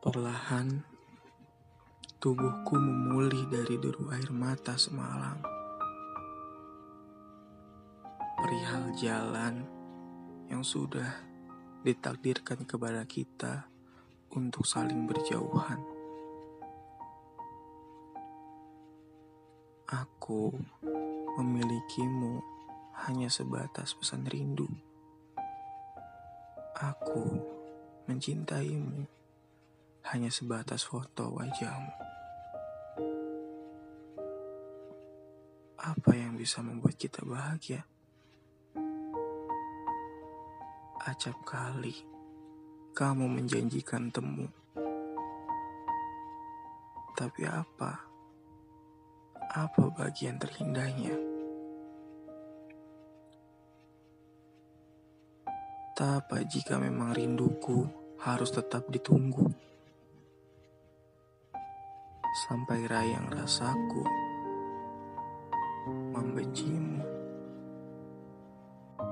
Perlahan, tubuhku memulih dari deru air mata semalam. Perihal jalan yang sudah ditakdirkan kepada kita untuk saling berjauhan. Aku memilikimu hanya sebatas pesan rindu. Aku mencintaimu hanya sebatas foto wajahmu. Apa yang bisa membuat kita bahagia? Acap kali kamu menjanjikan temu. Tapi apa? Apa bagian terindahnya? Tak apa jika memang rinduku harus tetap ditunggu sampai rayang rasaku membencimu.